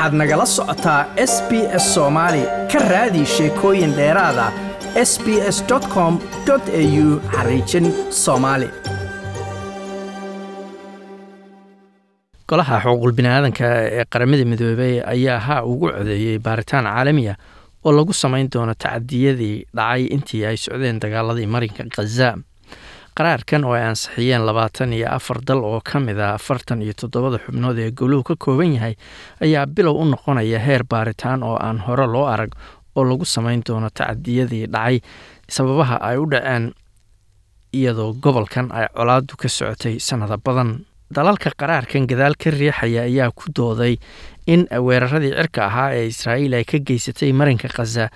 waxaad nagala socotaa s b s soomaali ka raadi sheekooyin dheeraada s b s com au xariijin soomaali golaha xuquuqul biniaadanka ee qaramada midoobey ayaa ha ugu codeeyey baaritaan caalamiya oo lagu samayn doono tacadiyadii dhacay intii ay socdeen dagaaladii marinka khaza qaraarkan oo ay ansixiyeen labaatan iyo afar dal oo ka mid a afartan iyo toddobada xubnood ee goluhu ka kooban yahay ayaa bilow u noqonaya heer baaritaan oo aan hore loo arag oo lagu samayn doono tacadiyadii dhacay. Sababaha ay u dhaceen iyadoo gobolkan ay colaadu ka socotay sannado badan. Dalalka qaraarkan gadaal ka riixaya ayaa ku dooday in weeraradii cirka ahaa ee israa'iil ay ka geysatay marinka khaza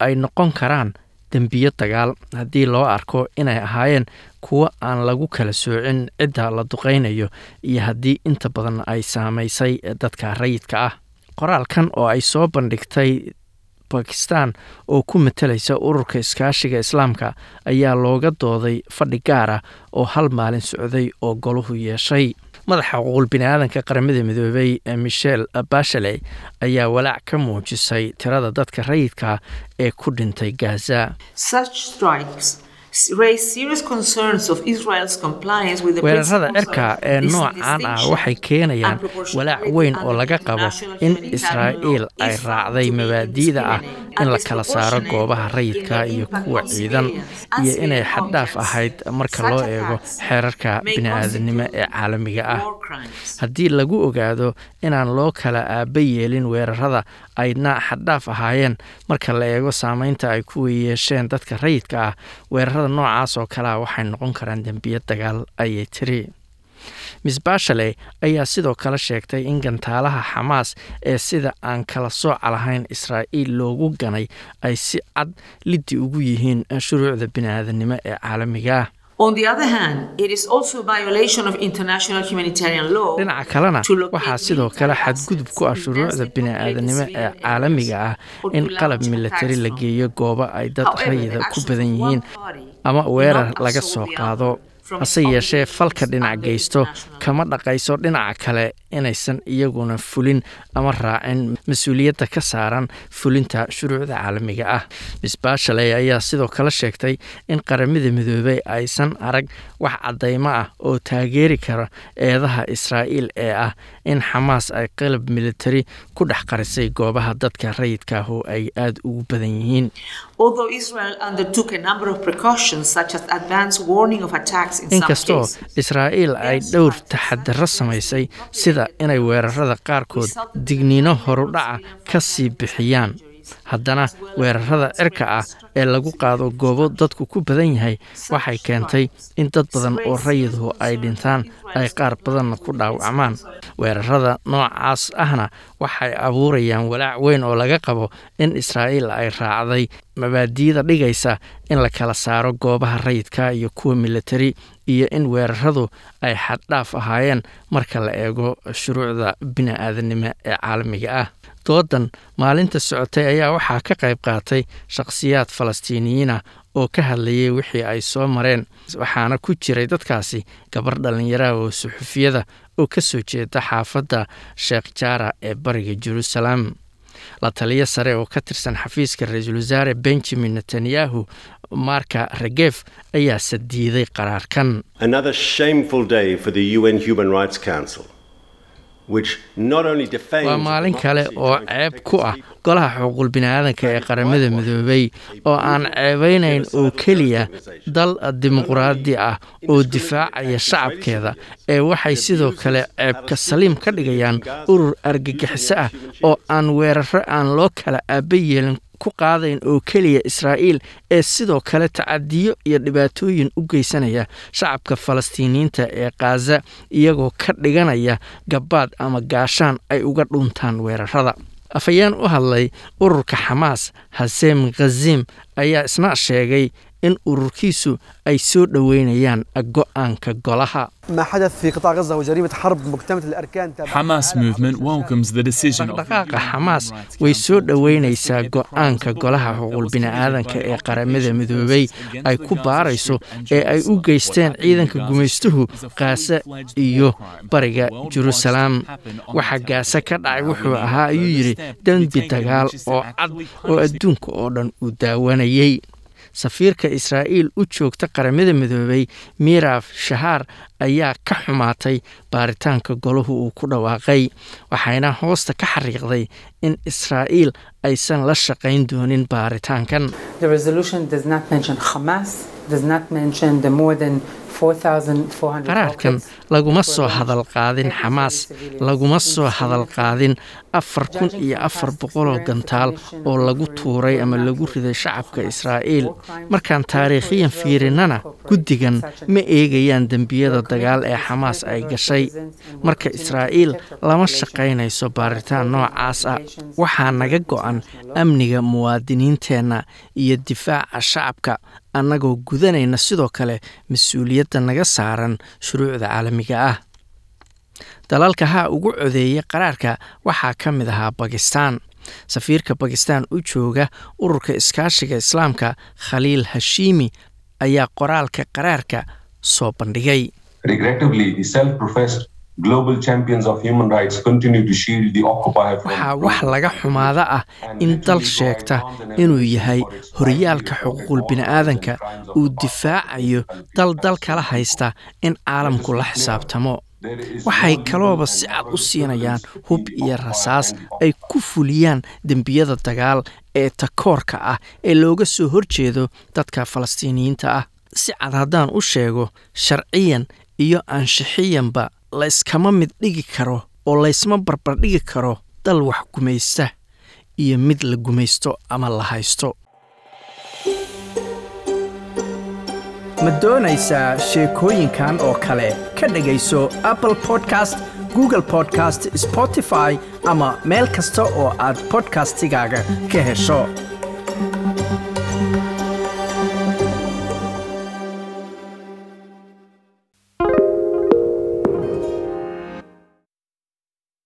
ay noqon karaan dembiyo dagaal. Haddii loo arko inay ahaayeen kuwo aan lagu kala soocin cidda la duqaynayo iyo haddii inta badan ay saamaysay dadka rayidka ah. Qoraalkan oo ay soo bandhigtay bakistan oo ku matalaysa ururka iskaashiga islaamka ayaa looga dooday fadhi gaar ah oo hal maalin socday oo goluhu yeeshay madaxa xuquuqul biniaadanka qaramada midoobey michel bashale ayaa walaac ka muujisay tirada dadka rayidka ee ku dhintay gaza weerarada cirka ee noocan ah waxay keenayaan walaac weyn oo laga qabo in israa'iil ay raacday mabaadi'da ah in la kala saaro goobaha rayidka iyo kuwa ciidan iyo inay xaddhaaf ahayd marka loo eego xeerarka bini'aadanimo ee caalamiga ah haddii lagu ogaado inaan loo kala aaba yeelin weerarada ayna xaddhaaf ahaayeen marka la eego saameynta ay ku yeesheen dadka rayidka ah weerarada noocaas oo kalea waxay noqon karaan dembiyo dagaal ayay tiri. Miss bashale ayaa sidoo kale sheegtay in gantaalaha xamaas ee sida aan kala sooca lahayn israa'iil loogu ganay ay si cad liddi ugu yihiin shuruucda bini'aadanimo ee caalamiga ah dhinaca kalena waxaa sidoo kale xadgudub ku ah shuruucda bini'aadanimo ee caalamiga ah in qalab milatari la geeyo goobo ay dad rayida ku badan yihiin ama weerar laga soo qaado. hase yeeshee falka dhinac geysto kama dhaqayso dhinaca kale inaysan iyaguna fulin ama raacin mas'uuliyadda ka saaran fulinta shuruucda caalamiga ah. Miss bashaley ayaa sidoo kale sheegtay in qaramada midoobey aysan arag wax caddaymo ah oo taageeri kara eedaha israa'iil ee ah in xamaas ay qalab militari ku dhex qarisay goobaha dadka rayidka ah oo ay aada ugu badan yihiin. Inkastoo israa'iil ay dhowr taxadaro samaysay sida inay weerarada qaarkood digniino horudhaca ka sii bixiyaan haddana weerarada cirka ah ee lagu qaado goobo dadku ku badan yahay waxay keentay in dad badan oo rayidhu ay dhintaan ay qaar badanna ku dhaawacmaan. Weerarada noocaas ahna waxay abuurayaan walaac weyn oo laga qabo in israa'iil ay raacday mabaadi'da dhigaysa in la kala saaro goobaha rayidka iyo kuwa militari iyo in weeraradu ay xaddhaaf ahaayeen marka la eego shuruucda bini'aadanimo ee caalamiga ah. Doodan maalinta socotay ayaa waxaa ka qayb qaatay shakhsiyaad falastiiniyiinah oo ka hadlayay wixii ay soo mareen. Waxaana ku jiray dadkaasi gabar dhallinyaraha oo suxufiyada oo ka soo jeeda xaafadda sheekh jaara ee bariga jeruusalaam la taliyo sare oo ka tirsan xafiiska ra'iisul wasaare benjamin netanyahu marka regef ayaa sadiiday qaraarkan waa maalin kale oo ceeb ku ah golaha xuquuqul biniaadanka ee qaramada midoobey oo aan ceebeynayn oo keliya dal dimuqraadi ah oo difaacaya shacabkeeda ee waxay sidoo kale ceebka saliim ka dhigayaan urur argagixiso ah oo aan weeraro aan loo kala aaba yeelin ku qaadayn oo keliya israa'iil ee sidoo kale tacadiyo iyo dhibaatooyin u geysanaya shacabka falastiiniyiinta ee khaza iyagoo ka dhiganaya gabaad ama gaashaan ay uga dhuntaan weerarada. Afhayeen u hadlay ururka xamaas haseem khazim ayaa isna sheegay in ururkiisu ay soo dhoweynayaan go'aanka golaha. Dhaqdhaqaaqa xamaas way soo dhoweynaysaa go'aanka golaha xuquul bini'aadanka ee qaramada midoobay ay ku baarayso ee ay u geysteen ciidanka gumaystuhu khaase iyo bariga jeruusalaam waxa gaase ka dhacay wuxuu ahaa ayuu yidhi dembi dagaal oo cad oo adduunka oo dhan uu daawanayay safiirka israa'iil u joogta qaramada midoobay miraf shahaar ayaa ka xumaatay baaritaanka golahu uu ku dhawaaqay waxayna hoosta ka xariiqday in israa'iil aysan la shaqayn doonin baaritaankan. The resolution does not mention Hamas, does not mention the more than 4,400 qaraarkan laguma soo hadal qaadin xamaas laguma soo hadal qaadin afar kun iyo afar boqoloo gantaal oo lagu tuuray ama lagu riday shacabka israa'iil markaan taariikhiyan fiirinnana guddigan ma eegayaan dembiyada dagaal ee xamaas ay gashay marka israa'iil lama shaqaynayso baaritaan noocaas ah waxaa naga go'an amniga muwaadiniinteenna iyo difaaca shacabka annagoo gudanayna sidoo kale mas'uuliyadda naga saaran shuruucda caalamiga ah. Dalalka haa ugu codeeyay qaraarka waxaa ka mid ahaa bakistan safiirka bakistan u jooga ururka iskaashiga islaamka khaliil hashiimi ayaa qoraalka qaraarka soo bandhigay Waxaa wax laga xumaada ah in dal sheegta inuu yahay horyaalka xuquuqul bini'aadanka uu difaacayo dal dal kala haysta in caalamku la xisaabtamo. Waxay kalooba si cad u siinayaan hub iyo rasaas ay ku fuliyaan dembiyada dagaal ee takoorka ah ee looga soo horjeedo dadka falastiiniyiinta ah. Si cad haddaan u sheego sharciyan iyo anshixiyanba layskama mid dhigi karo oo laysma barbardhigi karo dal wax gumaysta iyo mid la gumaysto ama la haysto. Ma doonaysaa sheekooyinkan oo kale? Ka dhegayso apple podcast google podcast spotify ama meel kasta oo aad podcastigaaga ka hesho